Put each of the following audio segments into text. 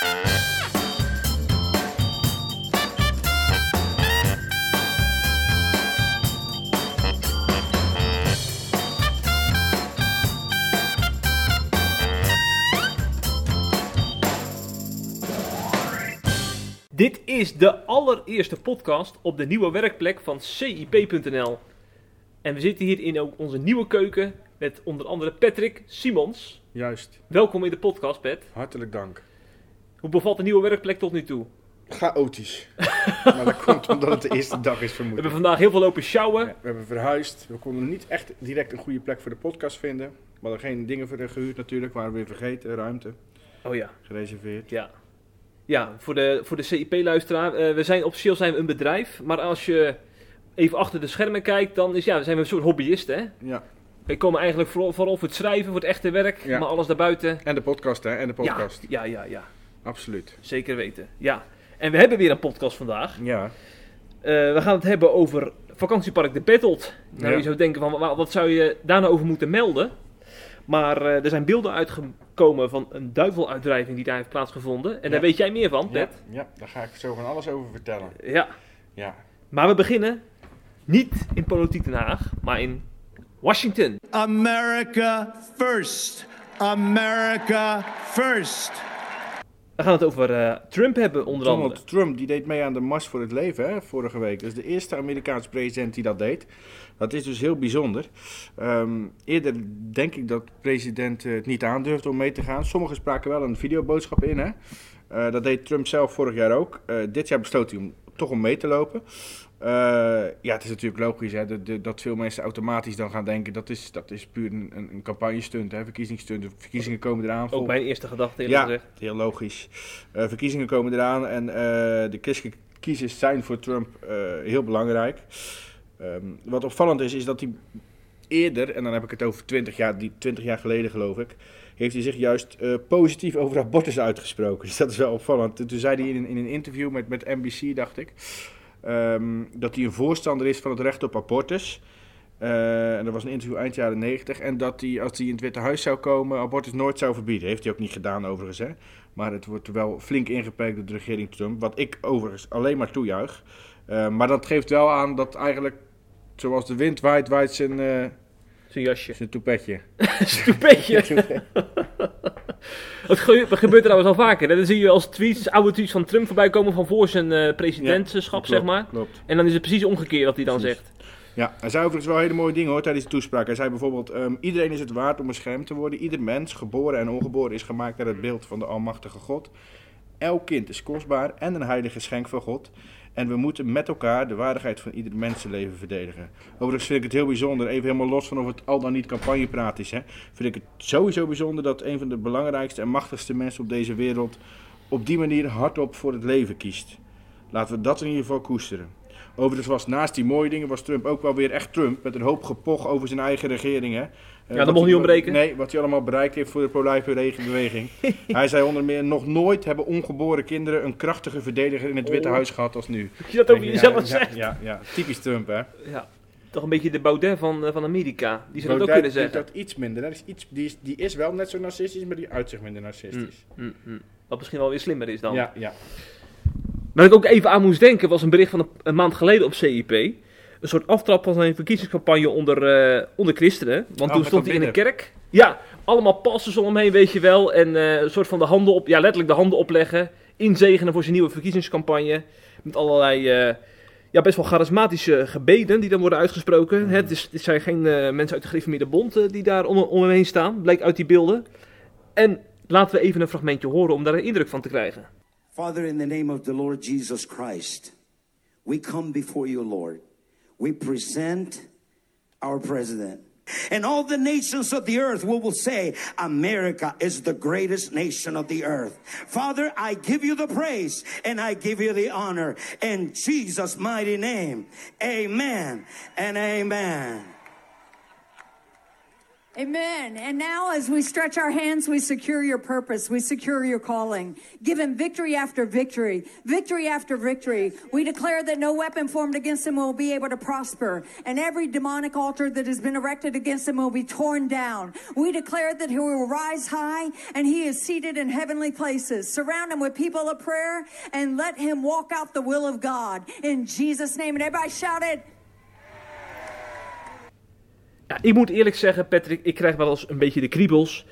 Dit is de allereerste podcast op de nieuwe werkplek van CIP.nl. En we zitten hier in ook onze nieuwe keuken met onder andere Patrick Simons. Juist, Welkom in de podcast, Pat. hartelijk dank. Hoe bevalt de nieuwe werkplek tot nu toe? Chaotisch. maar dat komt omdat het de eerste dag is We vermoed. hebben vandaag heel veel lopen sjouwen. Ja, we hebben verhuisd. We konden niet echt direct een goede plek voor de podcast vinden. We hadden geen dingen voor de gehuurd natuurlijk. Waren we weer vergeten. Ruimte Oh ja, gereserveerd. ja. Ja, voor de, voor de CIP-luisteraar. eh, we zijn officieel zijn we een bedrijf, maar als je even achter de schermen kijkt, dan is, ja, zijn we een soort hobbyisten. Hè? Ja. We komen eigenlijk vooral, vooral voor het schrijven, voor het echte werk, Ja. maar alles daarbuiten. En de podcast hè. En de podcast. Ja, ja, ja, ja, Absoluut. zeker weten. Ja. En we hebben weer een podcast vandaag. Ja. Eh, we gaan het hebben over vakantiepark De Bettelt. Nou, Ja. je zou denken van, wa- wat zou je daar nou over moeten melden? Maar eh, er zijn beelden uitgekomen van een duiveluitdrijving die daar heeft plaatsgevonden. En Ja. daar weet jij meer van, Ja, Pet. ja, daar ga ik zo van alles over vertellen. Ja. Ja. Maar we beginnen niet in politiek Den Haag, maar in Washington. America first. America first. We gaan het over eh, Trump hebben, onder andere. Donald Trump die deed mee aan de Mars voor het Leven hè, vorige week. Dat is de eerste Amerikaanse president die dat deed. Dat is dus heel bijzonder. Ehm, eerder denk ik dat president eh, het niet aandurfde om mee te gaan. Sommigen spraken wel een videoboodschap in. Hè. Eh, dat deed Trump zelf vorig jaar ook. Dit jaar besloot hij om, toch om mee te lopen. Eh, ja, het is natuurlijk logisch hè, dat, veel mensen automatisch dan gaan denken... dat is, dat is puur een, een, een campagnestunt, hè, verkiezingsstunt. De verkiezingen komen eraan. Ook Vol- mijn eerste gedachte, eerlijk ja, gezegd. heel logisch. Eh, verkiezingen komen eraan en eh, de christelijke kiezers zijn voor Trump heel belangrijk. Ehm, wat opvallend is, is dat hij eerder, en dan heb ik het over 20 jaar, die 20 jaar geleden geloof ik, heeft hij zich juist eh, positief over abortus uitgesproken. Dus dat is wel opvallend. Toen zei hij in in een interview met, met NBC, dacht ik, ehm, dat hij een voorstander is van het recht op abortus. Eh, en dat was een interview eind jaren 90. En dat hij, als hij in het Witte Huis zou komen, abortus nooit zou verbieden. Heeft hij ook niet gedaan, overigens. Hè? Maar het wordt wel flink ingeperkt door de regering Trump. Wat ik overigens alleen maar toejuich. Eh, maar dat geeft wel aan dat eigenlijk, zoals de wind waait, waait zijn, Zijn jasje. zijn toepetje. Het ge- dat gebeurt trouwens al vaker. Hè? Dan zie je als tweets, oude tweets van Trump voorbij komen van voor zijn eh, presidentschap, zeg maar. Klopt. En dan is het precies omgekeerd wat hij dan Precies. zegt. Ja, hij zei overigens wel hele mooie dingen hoor tijdens de toespraak. Hij zei bijvoorbeeld: ehm, Iedereen is het waard om beschermd te worden. Ieder mens, geboren en ongeboren, is gemaakt naar het beeld van de Almachtige God. Elk kind is kostbaar en een heilig geschenk van God. En we moeten met elkaar de waardigheid van ieder mensenleven verdedigen. Overigens vind ik het heel bijzonder, even helemaal los van of het al dan niet campagnepraat is. Hè, vind ik het sowieso bijzonder dat een van de belangrijkste en machtigste mensen op deze wereld op die manier hardop voor het leven kiest. Laten we dat in ieder geval koesteren. Overigens was naast die mooie dingen was Trump ook wel weer echt Trump. Met een hoop gepoch over zijn eigen regering. Eh, dat wat mocht niet ontbreken. Nee, wat hij allemaal bereikt heeft voor de pro-life beweging. hij zei onder meer, nog nooit hebben ongeboren kinderen een krachtige verdediger in het Witte Oh. Huis gehad als nu. Dat je dat over Ja, jezelf ja, zegt. Ja, ja, typisch Trump hè. Ja. Toch een beetje de Baudet van, eh, van Amerika. Die zou dat ook kunnen zeggen. dat iets minder. Die, is iets, die, is, die is wel net zo narcistisch, maar die uit zich minder narcistisch. Mm, mm. Wat misschien wel weer slimmer is dan. Ja, ja. Waar ik ook even aan moest denken was een bericht van een, een maand geleden op CIP. Een soort aftrap van zijn verkiezingscampagne onder, eh, onder christenen. Want Oh, toen stond hij in een kerk. Ja, allemaal pastors om hem heen, weet je wel. En eh, een soort van de handen op, ja, letterlijk de handen opleggen. Inzegenen voor zijn nieuwe verkiezingscampagne. Met allerlei, eh, ja, best wel charismatische gebeden die dan worden uitgesproken. Mhm. Het, is, het zijn geen eh, mensen uit de gereformeerde bond die daar om, om hem heen staan. Blijkt uit die beelden. En laten we even een fragmentje horen om daar een indruk van te krijgen. Father, in the name of the Lord Jesus Christ, we come before you, Lord. We present our president. And all the nations of the earth will, will say, America is the greatest nation of the earth. Father, I give you the praise and I give you the honor. In Jesus' mighty name, amen and amen. Amen. And now, as we stretch our hands, we secure your purpose. We secure your calling. Give him victory after victory, victory after victory. We declare that no weapon formed against him will be able to prosper, and every demonic altar that has been erected against him will be torn down. We declare that he will rise high and he is seated in heavenly places. Surround him with people of prayer and let him walk out the will of God. In Jesus' name. And everybody shout it. Ja, ik moet eerlijk zeggen, Patrick, ik krijg wel eens een beetje de kriebels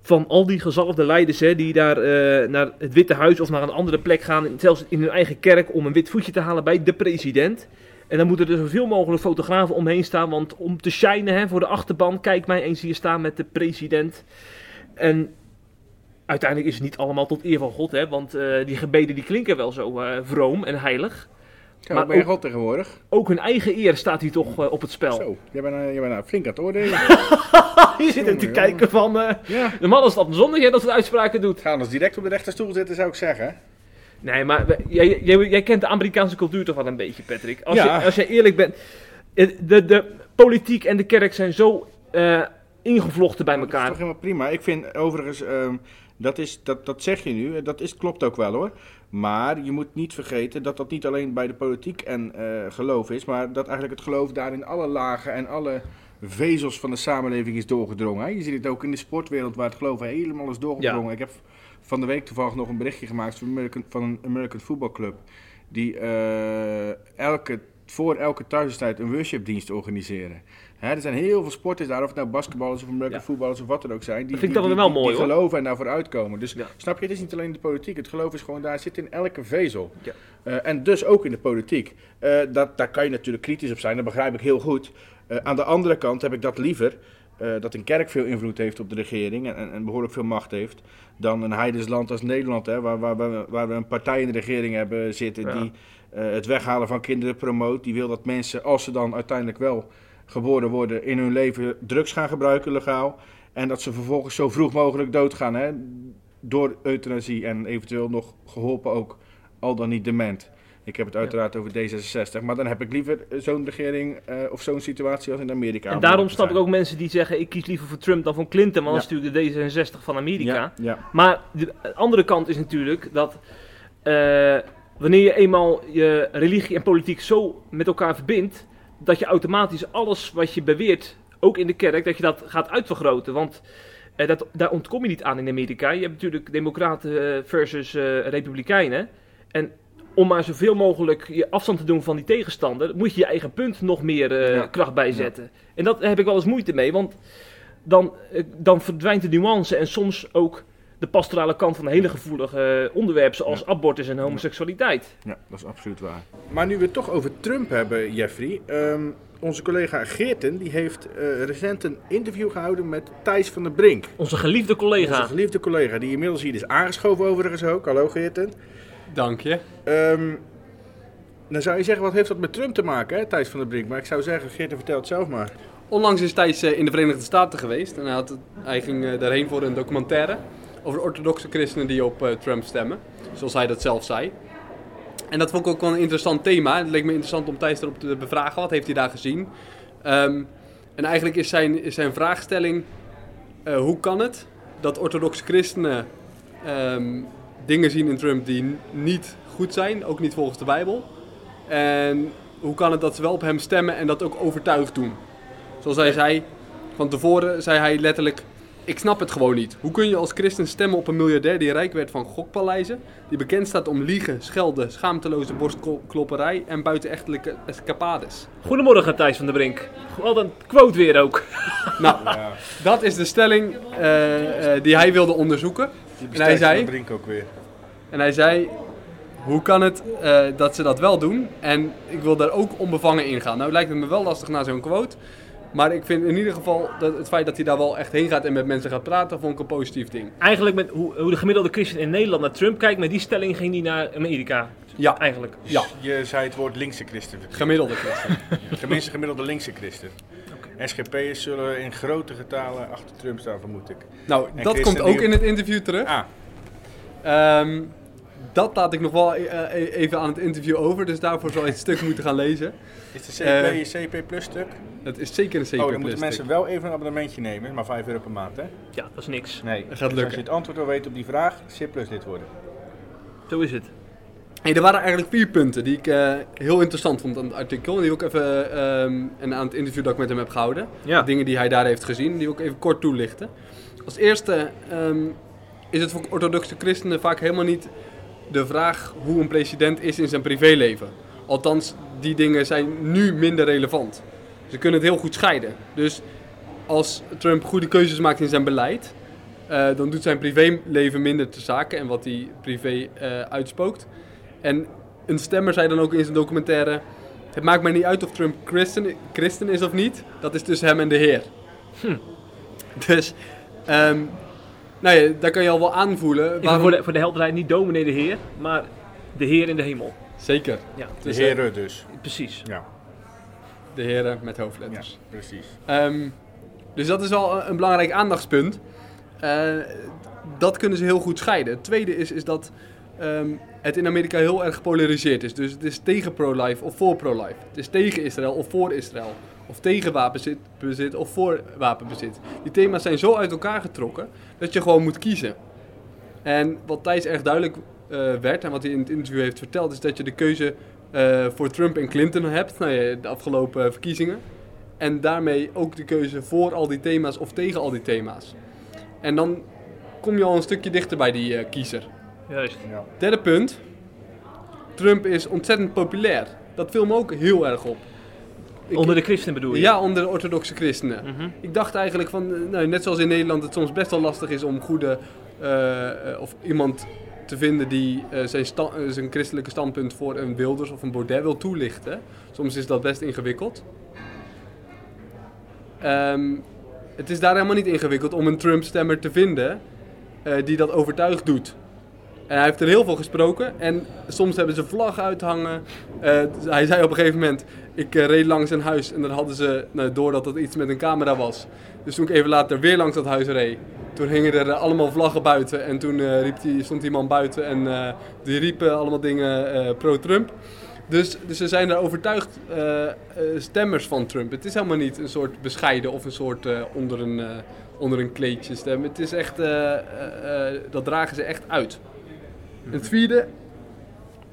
van al die gezalfde leiders hè, die daar eh, naar het Witte Huis of naar een andere plek gaan, zelfs in hun eigen kerk, om een wit voetje te halen bij de president. En dan moeten er zoveel mogelijk fotografen omheen staan, want om te shinen hè, voor de achterban, kijk mij eens hier staan met de president. En uiteindelijk is het niet allemaal tot eer van God, hè, want eh, die gebeden die klinken wel zo eh, vroom en heilig. Ja, Maar ook- God tegenwoordig? Ook hun eigen eer staat hier toch eh, op het spel. Zo, jij bent, jij bent nou flink aan het oordelen. Je zit er te Jongen, kijken van, eh, ja. de man is het zondag hè, dat soort uitspraken doet. Ga anders direct op de rechterstoel zitten, zou ik zeggen. Nee, maar we- jij, jij, jij kent de Amerikaanse cultuur toch wel een beetje, Patrick. Als, Ja. je, als je eerlijk bent, eh, de, de politiek en de kerk zijn zo ingevlochten bij Dat is elkaar. toch helemaal prima. Ik vind overigens, ehm, dat, is, dat, dat zeg je nu, eh, dat is, klopt ook wel hoor. Maar je moet niet vergeten dat dat niet alleen bij de politiek en eh, geloof is, maar dat eigenlijk het geloof daar in alle lagen en alle vezels van de samenleving is doorgedrongen. hè. Je ziet het ook in de sportwereld waar het geloof helemaal is doorgedrongen. Ik heb van de week toevallig nog een berichtje gemaakt van, American, van een American Football Club. Die eh, elke, voor elke thuiswedstrijd een worshipdienst organiseren. Hè, er zijn heel veel sporters daar, of het nou basketballers of Ja. voetballers of wat dan ook zijn. Die, Dat vind ik die, dan die- wel die- mooi, die hoor. geloven en daarvoor uitkomen. Dus Ja. snap je, het is niet alleen de politiek. Het geloof is gewoon daar, zit in elke vezel. Ja. Eh, en dus ook in de politiek. Eh, dat, daar kan je natuurlijk kritisch op zijn, dat begrijp ik heel goed. Eh, aan de andere kant heb ik dat liever, dat een kerk veel invloed heeft op de regering en, en, behoorlijk veel macht heeft, dan een heidens land als Nederland, hè, waar, waar, waar, we- waar we een partij in de regering hebben zitten Ja. die het weghalen van kinderen promoot. Die wil dat mensen, als ze dan uiteindelijk wel geboren worden, in hun leven drugs gaan gebruiken legaal. En dat ze vervolgens zo vroeg mogelijk doodgaan hè, door euthanasie en eventueel nog geholpen ook, al dan niet dement. Ik heb het uiteraard over D66, maar dan heb ik liever zo'n regering eh, of zo'n situatie als in Amerika. En daarom snap ik ook mensen die zeggen, ik kies liever voor Trump dan voor Clinton, want dat Ja. is natuurlijk de D66 van Amerika. Ja, ja. Maar de andere kant is natuurlijk dat eh, wanneer je eenmaal je religie en politiek zo met elkaar verbindt, dat je automatisch alles wat je beweert, ook in de kerk, dat je dat gaat uitvergroten. Want eh, dat, daar ontkom je niet aan in Amerika. Je hebt natuurlijk democraten eh, versus eh, republikeinen. En om maar zoveel mogelijk je afstand te doen van die tegenstander, moet je je eigen punt nog meer Ja. kracht bijzetten. En dat heb ik wel eens moeite mee, want dan, dan verdwijnt de nuance en soms ook de pastorale kant van hele gevoelige eh, onderwerpen zoals abortus en homoseksualiteit. Ja, dat is absoluut waar. Maar nu we het toch over Trump hebben, Jeffrey. ehm, onze collega Geerten die heeft eh, recent een interview gehouden met Thijs van der Brink. Onze geliefde collega. Onze geliefde collega, die inmiddels hier is aangeschoven overigens ook. Hallo Geerten. Dank je. Ehm, dan zou je zeggen, wat heeft dat met Trump te maken, hè, Thijs van der Brink? Maar ik zou zeggen, Geerten, vertel het zelf maar. Onlangs is Thijs eh, in de Verenigde Staten geweest en hij, had, hij ging daarheen voor een documentaire over de orthodoxe christenen die op eh, Trump stemmen, zoals hij dat zelf zei. En dat vond ik ook wel een interessant thema. Het leek me interessant om Thijs erop te bevragen. Wat heeft hij daar gezien? Ehm, en eigenlijk is zijn, is zijn vraagstelling: eh, hoe kan het dat orthodoxe christenen ehm, dingen zien in Trump die niet goed zijn, ook niet volgens de Bijbel? En hoe kan het dat ze wel op hem stemmen en dat ook overtuigd doen? Zoals hij zei, van tevoren zei hij letterlijk: Ik snap het gewoon niet. Hoe kun je als christen stemmen op een miljardair die rijk werd van gokpaleizen, die bekend staat om liegen, schelden, schaamteloze borstklopperij en buitenechtelijke escapades? Goedemorgen Thijs van der Brink. Wat een quote weer ook. Nou, dat is de stelling eh, eh, die hij wilde onderzoeken. En hij zei, Brink ook weer. en hij zei: Hoe kan het eh, dat ze dat wel doen? En ik wil daar ook onbevangen in gaan. Nou lijkt het me wel lastig na zo'n quote. Maar ik vind in ieder geval dat het feit dat hij daar wel echt heen gaat en met mensen gaat praten, vond ik een positief ding. Eigenlijk met hoe, hoe de gemiddelde christen in Nederland naar Trump kijkt, met die stelling ging hij naar Amerika. Ja. Eigenlijk. Ja, Je zei het woord linkse christen. gemiddelde christen. Tenminste, gemiddelde linkse christen. SGP'ers zullen in grote getalen achter Trump staan, vermoed ik. Nou, En dat komt ook in het interview terug. Ah, Ehm, dat laat ik nog wel eh, eh, even aan het interview over, dus daarvoor zal je het stuk moeten gaan lezen. Is de CP, Eh, CP Plus stuk? Het is zeker een CP oh, dan Plus moeten stuk. mensen wel even een abonnementje nemen. Maar 5 euro per maand, hè? Ja, dat is niks. Nee. Dat gaat Dus als lukken. je het antwoord wil weten op die vraag, CP Plus lid worden. Zo is het. Hey, er waren eigenlijk vier punten die ik eh, heel interessant vond aan het artikel. En die ik even ehm, en aan het interview dat ik met hem heb gehouden. Ja. Dingen die hij daar heeft gezien, die wil ik even kort toelichten. Als eerste ehm, is het voor orthodoxe christenen vaak helemaal niet de vraag hoe een president is in zijn privéleven. Althans, die dingen zijn nu minder relevant. Ze kunnen het heel goed scheiden. Dus als Trump goede keuzes maakt in zijn beleid, eh, dan doet zijn privéleven minder te zaken en wat hij privé eh, uitspookt. En een stemmer zei dan ook in zijn documentaire: Het maakt mij niet uit of Trump christen, christen is of niet, dat is tussen hem en de Heer. Dus, ehm, nou ja, daar kan je al wel aanvoelen. Even voor, de, voor de helderheid, niet dominee de Heer, maar de Heer in de hemel. Zeker, Ja, De Dus, heren dus. precies. Ja. de Heren met ja, hoofdletters. precies. Ehm, dus dat is wel een, een belangrijk aandachtspunt. Eh, dat kunnen ze heel goed scheiden. Het tweede is, is dat ehm, het in Amerika heel erg gepolariseerd is. Dus het is tegen pro-life of voor pro-life. Het is tegen Israël of voor Israël. Of tegen wapenbezit bezit of voor wapenbezit. Die thema's zijn zo uit elkaar getrokken dat je gewoon moet kiezen. En wat Thijs erg duidelijk eh, werd en wat hij in het interview heeft verteld, is dat je de keuze eh, voor Trump en Clinton hebt, nou ja, de afgelopen verkiezingen. En daarmee ook de keuze voor al die thema's of tegen al die thema's. En dan kom je al een stukje dichter bij die eh, kiezer. Juist. Ja. Derde punt. Trump is ontzettend populair. Dat viel me ook heel erg op. Onder de christen bedoel je? Ja, onder de orthodoxe christenen. Mhm. Ik dacht eigenlijk van, eh, nou, net zoals in Nederland het soms best wel lastig is om goede, eh, eh, of iemand te vinden die zijn, zijn christelijke standpunt voor een Wilders of een Baudet wil toelichten. Soms is dat best ingewikkeld. Ehm, het is daar helemaal niet ingewikkeld om een Trump-stemmer te vinden die dat overtuigd doet. En hij heeft er heel veel gesproken en soms hebben ze vlaggen uithangen. Eh, hij zei op een gegeven moment, ik eh, reed langs een huis en dan hadden ze, nou, door dat iets met een camera was. Dus toen ik even later weer langs dat huis reed, toen hingen er eh, allemaal vlaggen buiten. En toen riep stond die man buiten en die riepen allemaal dingen pro-Trump. Dus, dus ze zijn er overtuigd stemmers van Trump. Het is helemaal niet een soort bescheiden of een soort onder, een, onder een kleedje stem. Het is echt, dat dragen ze echt uit. Het vierde,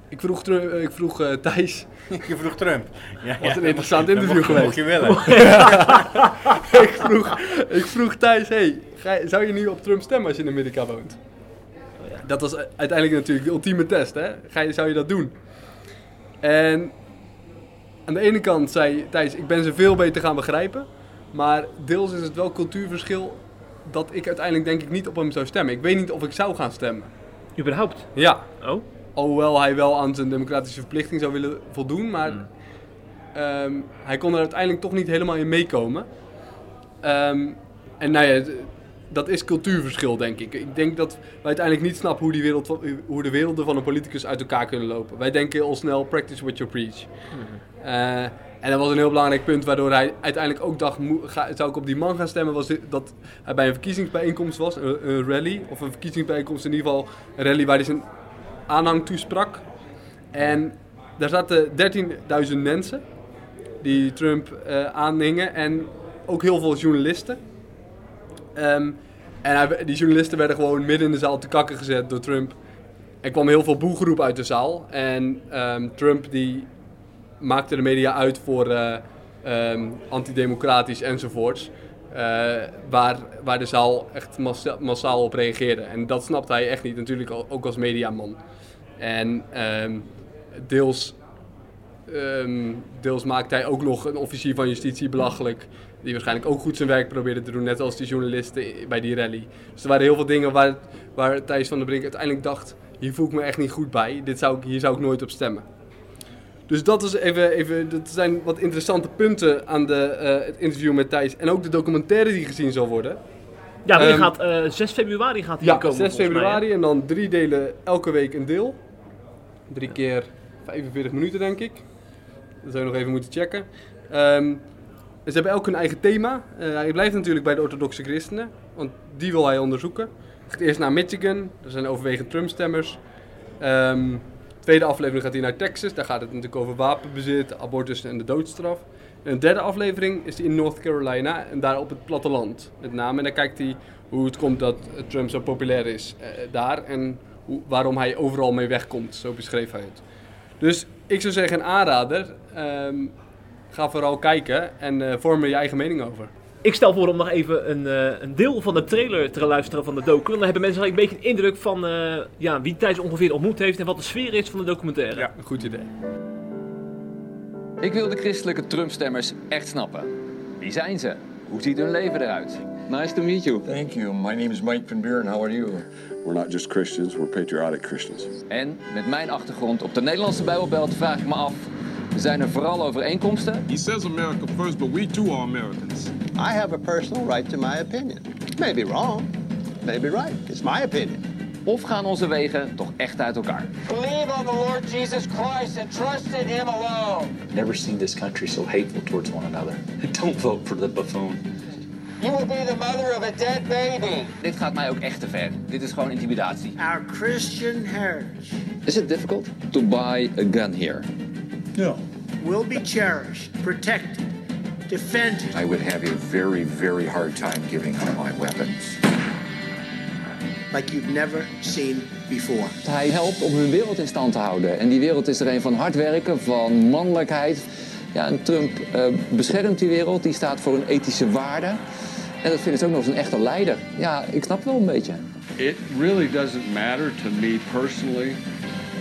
ik vroeg, Tru- eh, ik vroeg eh, Thijs, Je vroeg Trump. Ja, Wat een interessant interview geweest. Mocht je willen. ik, vroeg, ik vroeg Thijs, hey, ga zou je nu op Trump stemmen als je in Amerika woont? Dat was uiteindelijk natuurlijk de ultieme test, hè? Ga je, zou je dat doen? En aan de ene kant zei Thijs, ik ben ze veel beter gaan begrijpen. Maar deels is het wel cultuurverschil dat ik uiteindelijk denk ik niet op hem zou stemmen. Ik weet niet of ik zou gaan stemmen. Überhaupt? Ja, Oh? Alhoewel hij wel aan zijn democratische verplichting zou willen voldoen, maar ehm, hij kon er uiteindelijk toch niet helemaal in meekomen. Ehm, en nou ja, dat is cultuurverschil, denk ik. Ik denk dat wij uiteindelijk niet snappen hoe, die wereld van, hoe de werelden van een politicus uit elkaar kunnen lopen. Wij denken heel snel, practice what you preach. Eh, en dat was een heel belangrijk punt waardoor hij uiteindelijk ook dacht, ga, zou ik op die man gaan stemmen, was dat hij bij een verkiezingsbijeenkomst was, een, rally, of een verkiezingsbijeenkomst in ieder geval, een rally waar hij zijn aanhang toesprak. En daar zaten 13.000 mensen die Trump eh aanhingen en ook heel veel journalisten. Ehm, en hij- die journalisten werden gewoon midden in de zaal te kakken gezet door Trump. Er kwam heel veel boegeroep uit de zaal. En ehm, Trump die maakte de media uit voor eh, ehm, antidemocratisch enzovoorts. Eh, waar, waar de zaal echt massa- massaal op reageerde. En dat snapte hij echt niet, natuurlijk ook als mediaman. En ehm, deels, ehm, deels maakte hij ook nog een officier van justitie belachelijk. Die waarschijnlijk ook goed zijn werk probeerde te doen, net als die journalisten i- bij die rally. Dus er waren heel veel dingen waar, waar Thijs van der Brink uiteindelijk dacht: hier voel ik me echt niet goed bij. Dit zou ik, hier zou ik nooit op stemmen. Dus dat, is even, even, dat zijn wat interessante punten aan de, eh, het interview met Thijs. En ook de documentaire die gezien zal worden. Ja, die Ehm, gaat, eh 6 februari gaat die Ja, komen. 6 volgens mij, hè? februari en dan drie delen elke week een deel. Drie keer 45 minuten, denk ik. Dat zou je nog even moeten checken. Ehm, ze hebben elk hun eigen thema. Eh, hij blijft natuurlijk bij de orthodoxe christenen, want die wil hij onderzoeken. Hij gaat eerst naar Michigan, er zijn overwegend Trump-stemmers. Ehm, tweede aflevering gaat hij naar Texas. Daar gaat het natuurlijk over wapenbezit, abortus en de doodstraf. En de derde aflevering is in North Carolina en daar op het platteland met name. En daar kijkt hij hoe het komt dat Trump zo populair is eh, daar en hoe, waarom hij overal mee wegkomt. Zo beschreef hij het. Dus ik zou zeggen een aanrader. Ehm, ga vooral kijken en eh, vorm er je eigen mening over. Ik stel voor om nog even een, eh, een deel van de trailer te luisteren van de docu. Dan hebben mensen een beetje een indruk van eh, ja, wie Thijs ongeveer ontmoet heeft en wat de sfeer is van de documentaire. Ja, een goed idee. Ik wil de christelijke Trump-stemmers echt snappen. Wie zijn ze? Hoe ziet hun leven eruit? Nice to meet you. Thank you. My name is Mike Van Buren. How are you? We're not just Christians, we're patriotic Christians. En met mijn achtergrond op de Nederlandse Bijbelbelt vraag ik me af... zijn er vooral overeenkomsten? He says America first, but we too are Americans. I have a personal right to my opinion. Maybe wrong, maybe right. It's my opinion. Of gaan onze wegen toch echt uit elkaar? Believe on the Lord Jesus Christ and trust in Him alone. Never seen this country so hateful towards one another. Don't vote for the buffoon. You will be the mother of a dead baby. Dit gaat mij ook echt te ver. Dit is gewoon intimidatie. Our Christian heritage Is it difficult to buy a gun here? No. will be cherished, protected, defended. I would have a very, very hard time giving up my weapons. Like you've never seen before. Hij helpt om hun wereld in stand te houden. En die wereld is er een van hard werken, van mannelijkheid. Ja, en Trump eh, beschermt die wereld, die staat voor een ethische waarde. En dat vindt ze ook nog eens een echte leider. Ja, ik snap wel een beetje. It really doesn't matter to me personally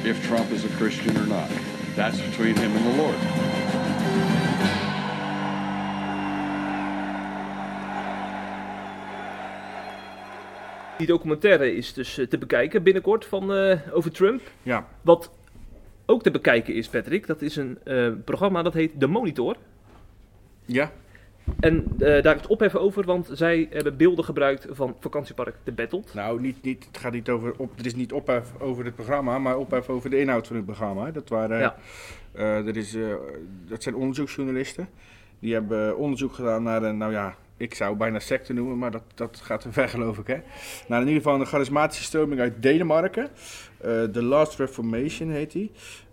if Trump is a Christian or not. That's between him and the Lord. Die documentaire is dus eh, te bekijken binnenkort van, eh, over Trump. Ja. Wat ook te bekijken is, Patrick, dat is een eh, programma dat heet De Monitor. Ja. En eh, daar het ophef over, want zij hebben beelden gebruikt van vakantiepark De Battled. Nou, niet, niet, het gaat niet over, op, er is niet ophef over het programma, maar ophef over de inhoud van het programma. Dat, waren, Ja. er is, dat zijn onderzoeksjournalisten. Die hebben onderzoek gedaan naar een, nou ja, ik zou bijna secte noemen, maar dat, dat gaat te ver geloof ik. Hè? Naar in ieder geval een charismatische stroming uit Denemarken. Eh The Last Reformation heet die.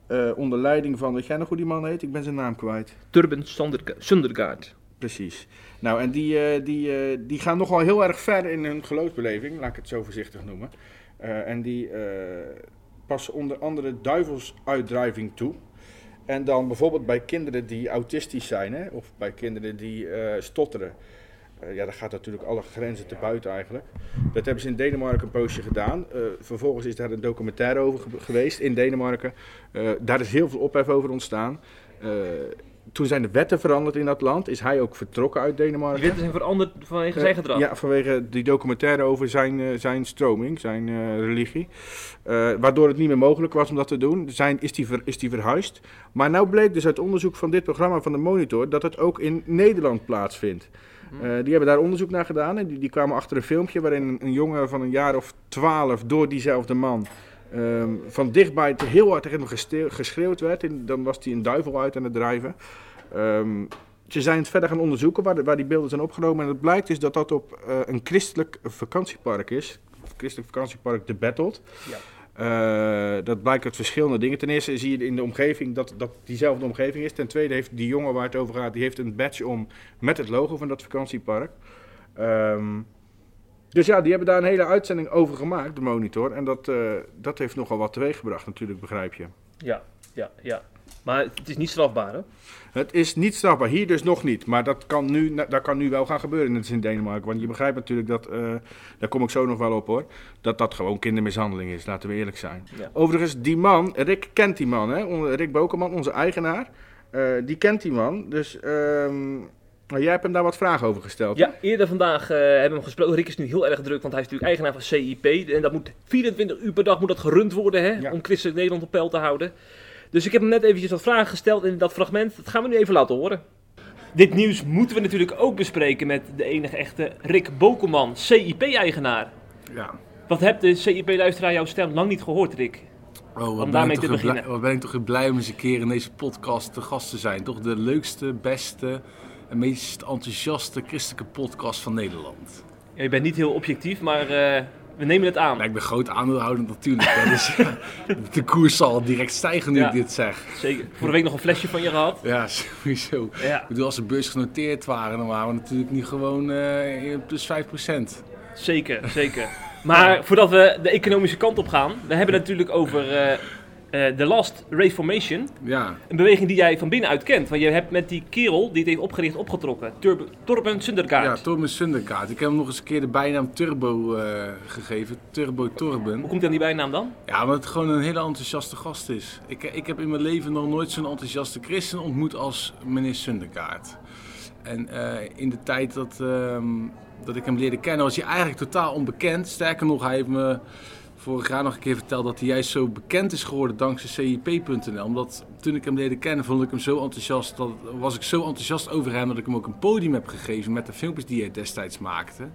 Eh, onder leiding van, weet jij nog hoe die man heet? Ik ben zijn naam kwijt. Turben Sunderga- Sundergaard. Precies. Nou, en die, eh, die, eh, die gaan nogal heel erg ver in hun geloofsbeleving, laat ik het zo voorzichtig noemen. Eh, en die eh, passen onder andere duivelsuitdrijving toe. En dan bijvoorbeeld bij kinderen die autistisch zijn, hè, of bij kinderen die eh, stotteren. Eh, ja, daar gaat natuurlijk alle grenzen te buiten eigenlijk. Dat hebben ze in Denemarken een poosje gedaan. Eh, vervolgens is daar een documentaire over ge- geweest in Denemarken. Eh, daar is heel veel ophef over ontstaan. Toen zijn de wetten veranderd in dat land. Is hij ook vertrokken uit Denemarken. Die wetten zijn veranderd vanwege zijn gedrag. Ja, vanwege die documentaire over zijn, zijn stroming, zijn religie. Waardoor het niet meer mogelijk was om dat te doen. Zijn, is, die ver, is die verhuisd. Maar nou bleek dus uit onderzoek van dit programma van de Monitor dat het ook in Nederland plaatsvindt. Eh, die hebben daar onderzoek naar gedaan en die, die kwamen achter een filmpje waarin een, een jongen van een jaar of twaalf door diezelfde man ehm, van dichtbij te heel hard tegen hem geschreeuwd werd. En dan was hij een duivel uit aan het drijven. Ehm, ze zijn het verder gaan onderzoeken waar, de- waar die beelden zijn opgenomen. En het blijkt dus dat dat op eh, een christelijk vakantiepark is. Christelijk vakantiepark De Battled. Ja. Eh, dat blijkt uit verschillende dingen. Ten eerste zie je in de omgeving dat dat diezelfde omgeving is. Ten tweede heeft die jongen waar het over gaat, die heeft een badge om met het logo van dat vakantiepark. Ehm, dus ja, die hebben daar een hele uitzending over gemaakt, de monitor. En dat, eh, dat heeft nogal wat teweeggebracht natuurlijk, begrijp je. Ja, ja, ja. Maar het is niet strafbaar, hè? Het is niet strafbaar, hier dus nog niet. Maar dat kan nu, dat kan nu wel gaan gebeuren, in Denemarken. Want je begrijpt natuurlijk dat, eh, daar kom ik zo nog wel op hoor, dat dat gewoon kindermishandeling is, laten we eerlijk zijn. Ja. Overigens, die man, Rick kent die man, hè? Rick Bokerman, onze eigenaar, eh, die kent die man. Dus ehm, nou, jij hebt hem daar wat vragen over gesteld. Ja, eerder vandaag eh, hebben we hem gesproken. Rick is nu heel erg druk, want hij is natuurlijk eigenaar van CIP. En dat moet 24 uur per dag moet dat gerund worden, hè? Ja. Om Christelijk Nederland op peil te houden. Dus ik heb hem net eventjes wat vragen gesteld in dat fragment. Dat gaan we nu even laten horen. Dit nieuws moeten we natuurlijk ook bespreken met de enige echte Rick Bokelman, CIP-eigenaar. Ja. Wat hebt de CIP-luisteraar jouw stem lang niet gehoord, Rick? Oh, wat Om ben, daarmee ik te toch blij, beginnen. wat ben ik toch blij om eens een keer in deze podcast te gast te zijn. Toch de leukste, beste en meest enthousiaste christelijke podcast van Nederland. Ja, je bent niet heel objectief, maar eh, We nemen het aan. Ja, ik ben groot aandeelhouder natuurlijk. hè, dus de koers zal direct stijgen nu Ja. ik dit zeg. Zeker. Vorige week nog een flesje van je gehad. Ja, sowieso. Ja. Ik bedoel, als de beurs genoteerd waren, dan waren we natuurlijk nu gewoon eh, plus 5%. Zeker, zeker. Maar voordat we de economische kant op gaan, we hebben het natuurlijk over eh, The Last Reformation. Ja. Een beweging die jij van binnenuit kent. Want je hebt met die kerel die het heeft opgericht opgetrokken. Turb- Torben Sundergaard. Ja, Torben Sunderkaart. Ik heb hem nog eens een keer de bijnaam Turbo eh, gegeven. Turbo Torben. Hoe komt hij aan die bijnaam dan? Ja, omdat het gewoon een hele enthousiaste gast is. Ik, ik heb in mijn leven nog nooit zo'n enthousiaste christen ontmoet als meneer Sunderkaart. En eh, in de tijd dat, ehm, dat ik hem leerde kennen was hij eigenlijk totaal onbekend. Sterker nog, hij heeft me vorig jaar nog een keer verteld dat hij juist zo bekend is geworden dankzij CIP.nl. Omdat toen ik hem leerde kennen vond ik hem zo enthousiast, dat, was ik zo enthousiast over hem dat ik hem ook een podium heb gegeven met de filmpjes die hij destijds maakte.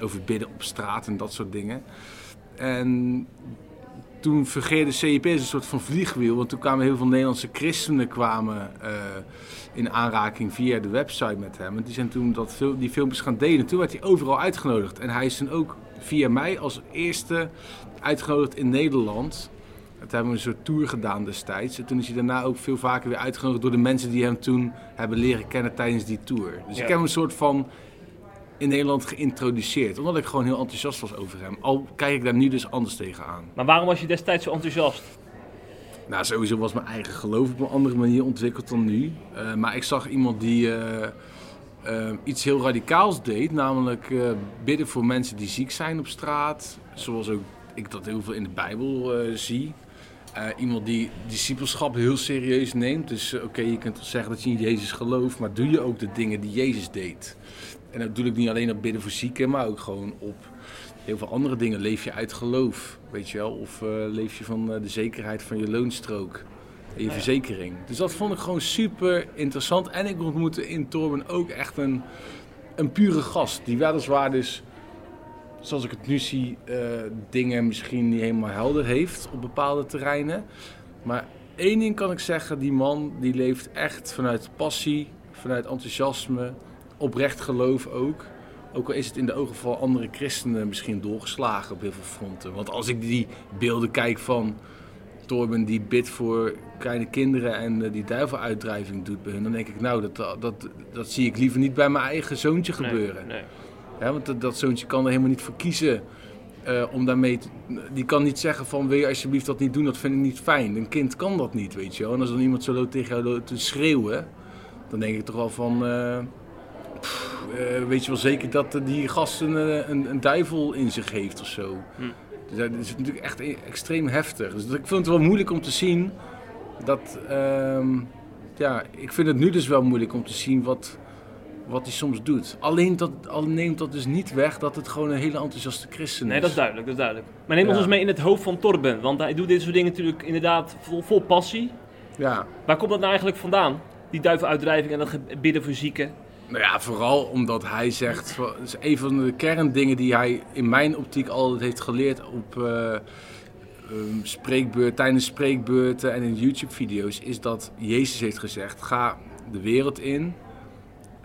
Over bidden op straat en dat soort dingen. En toen vergeerde CIP een soort van vliegwiel. Want toen kwamen heel veel Nederlandse christenen kwamen, eh, in aanraking via de website met hem. En die zijn toen dat, die filmpjes gaan delen. Toen werd hij overal uitgenodigd. En hij is toen ook via mij als eerste uitgenodigd in Nederland. Toen hebben we een soort tour gedaan destijds. En toen is hij daarna ook veel vaker weer uitgenodigd door de mensen die hem toen hebben leren kennen tijdens die tour. Dus Ja. ik heb hem een soort van in Nederland geïntroduceerd. Omdat ik gewoon heel enthousiast was over hem. Al kijk ik daar nu dus anders tegenaan. Maar waarom was je destijds zo enthousiast? Nou, sowieso was mijn eigen geloof op een andere manier ontwikkeld dan nu. Eh, maar ik zag iemand die eh, eh, iets heel radicaals deed. Namelijk bidden voor mensen die ziek zijn op straat. Zoals ook ik dat heel veel in de Bijbel eh, zie. Eh, iemand die discipelschap heel serieus neemt. Dus eh, oké, je kunt wel zeggen dat je in Jezus gelooft. Maar doe je ook de dingen die Jezus deed. En dat doe ik niet alleen op bidden voor zieken. Maar ook gewoon op heel veel andere dingen. Leef je uit geloof, weet je wel? Of leef je van de zekerheid van je loonstrook en je verzekering. Dus dat vond ik gewoon super interessant. En ik ontmoette in Torben ook echt een, een pure gast. Die weliswaar dus, zoals ik het nu zie, eh, dingen misschien niet helemaal helder heeft op bepaalde terreinen. Maar één ding kan ik zeggen, die man die leeft echt vanuit passie, vanuit enthousiasme, oprecht geloof ook. Ook al is het in de ogen van andere christenen misschien doorgeslagen op heel veel fronten. Want als ik die beelden kijk van Torben die bidt voor kleine kinderen en eh, die duiveluitdrijving doet bij hun, dan denk ik, nou, dat, dat, dat zie ik liever niet bij mijn eigen zoontje Nee, gebeuren. nee. Want dat, dat zoontje kan er helemaal niet voor kiezen. eh, om daarmee te- die kan niet zeggen van wil je alsjeblieft dat niet doen, dat vind ik niet fijn. Een kind kan dat niet, weet je wel. En als dan iemand zo loopt tegen jou te schreeuwen, dan denk ik toch wel van... eh, pff, eh, weet je wel zeker dat die gast een, een, een duivel in zich heeft of zo. Hm. Dus dat is natuurlijk echt e- extreem heftig. Dus ik vind het wel moeilijk om te zien dat... ehm, ja, ik vind het nu dus wel moeilijk om te zien wat, wat hij soms doet. Alleen, dat, al neemt dat dus niet weg dat het gewoon een hele enthousiaste christen is. Nee, dat is duidelijk, dat is duidelijk. Maar neem ons eens mee in het hoofd van Torben. Want hij doet dit soort dingen natuurlijk inderdaad vol, vol passie. Ja. Waar komt dat nou eigenlijk vandaan? Die duivenuitdrijving en dat bidden voor zieken. Nou ja, vooral omdat hij zegt, is een van de kerndingen die hij in mijn optiek altijd heeft geleerd op eh, ehm, spreekbeurt, tijdens spreekbeurten en in YouTube-video's, is dat Jezus heeft gezegd, ga de wereld in,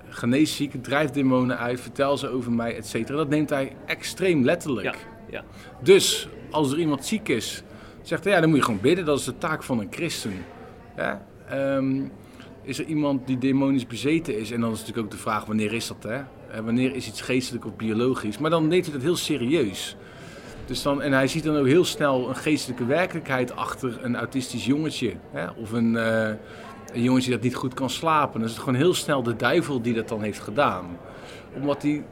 genees zieken, drijf demonen uit, vertel ze over mij, et cetera. Dat neemt hij extreem letterlijk. Ja, ja. Dus als er iemand ziek is, zegt hij, ja, dan moet je gewoon bidden. Dat is de taak van een christen. Ja? Ehm, is er iemand die demonisch bezeten is? En dan is natuurlijk ook de vraag, wanneer is dat? Hè? Eh, wanneer is iets geestelijk of biologisch? Maar dan neemt hij dat heel serieus. Dus dan, en hij ziet dan ook heel snel een geestelijke werkelijkheid achter een autistisch jongetje. Hè? Of een, eh, een jongetje dat niet goed kan slapen. Dan is het gewoon heel snel de duivel die dat dan heeft gedaan. Omdat hij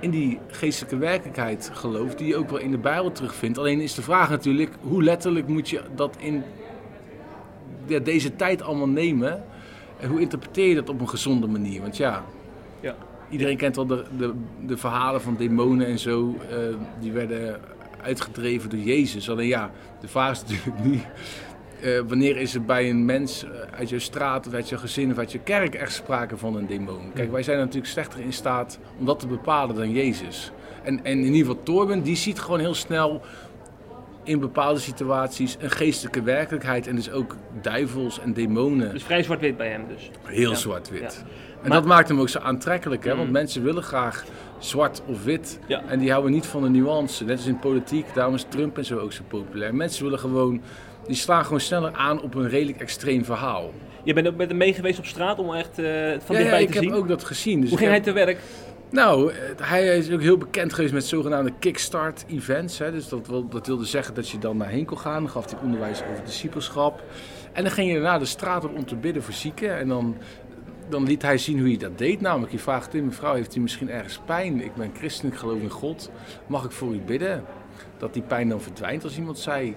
in die geestelijke werkelijkheid gelooft, die je ook wel in de Bijbel terugvindt. Alleen is de vraag natuurlijk, hoe letterlijk moet je dat in ja, deze tijd allemaal nemen? En hoe interpreteer je dat op een gezonde manier? Want ja, Ja. iedereen kent wel de, de, de verhalen van demonen en zo. eh, die werden uitgedreven door Jezus. Alleen ja, de vraag is natuurlijk nu... eh, wanneer is er bij een mens eh, uit je straat of uit je gezin of uit je kerk echt sprake van een demon? Kijk, wij zijn natuurlijk slechter in staat om dat te bepalen dan Jezus. En, en in ieder geval Torben, die ziet gewoon heel snel in bepaalde situaties een geestelijke werkelijkheid en dus ook duivels en demonen. Dus vrij zwart-wit bij hem dus. Heel Ja. zwart-wit. Ja. En Maar- dat maakt hem ook zo aantrekkelijk, hè? want Mm. mensen willen graag zwart of wit. Ja. En die houden niet van de nuance. Net als in politiek, daarom is Trump en zo ook zo populair. Mensen willen gewoon, die slaan gewoon sneller aan op een redelijk extreem verhaal. Je bent ook met hem mee geweest op straat om echt eh, van ja, dichtbij ja, ik te zien. heb ook dat gezien. Dus Hoe ik ging hij te werk? Nou, hij is ook heel bekend geweest met zogenaamde kickstart-events. Hè. Dus dat, wil, dat wilde zeggen dat je dan daarheen kon gaan. Dan gaf hij onderwijs over discipelschap. En dan ging je daarna de straat op om te bidden voor zieken. En dan, dan liet hij zien hoe hij dat deed. Namelijk, je vraagt in, mevrouw, heeft u misschien ergens pijn? Ik ben christen, ik geloof in God. Mag ik voor u bidden? Dat die pijn dan verdwijnt als iemand zei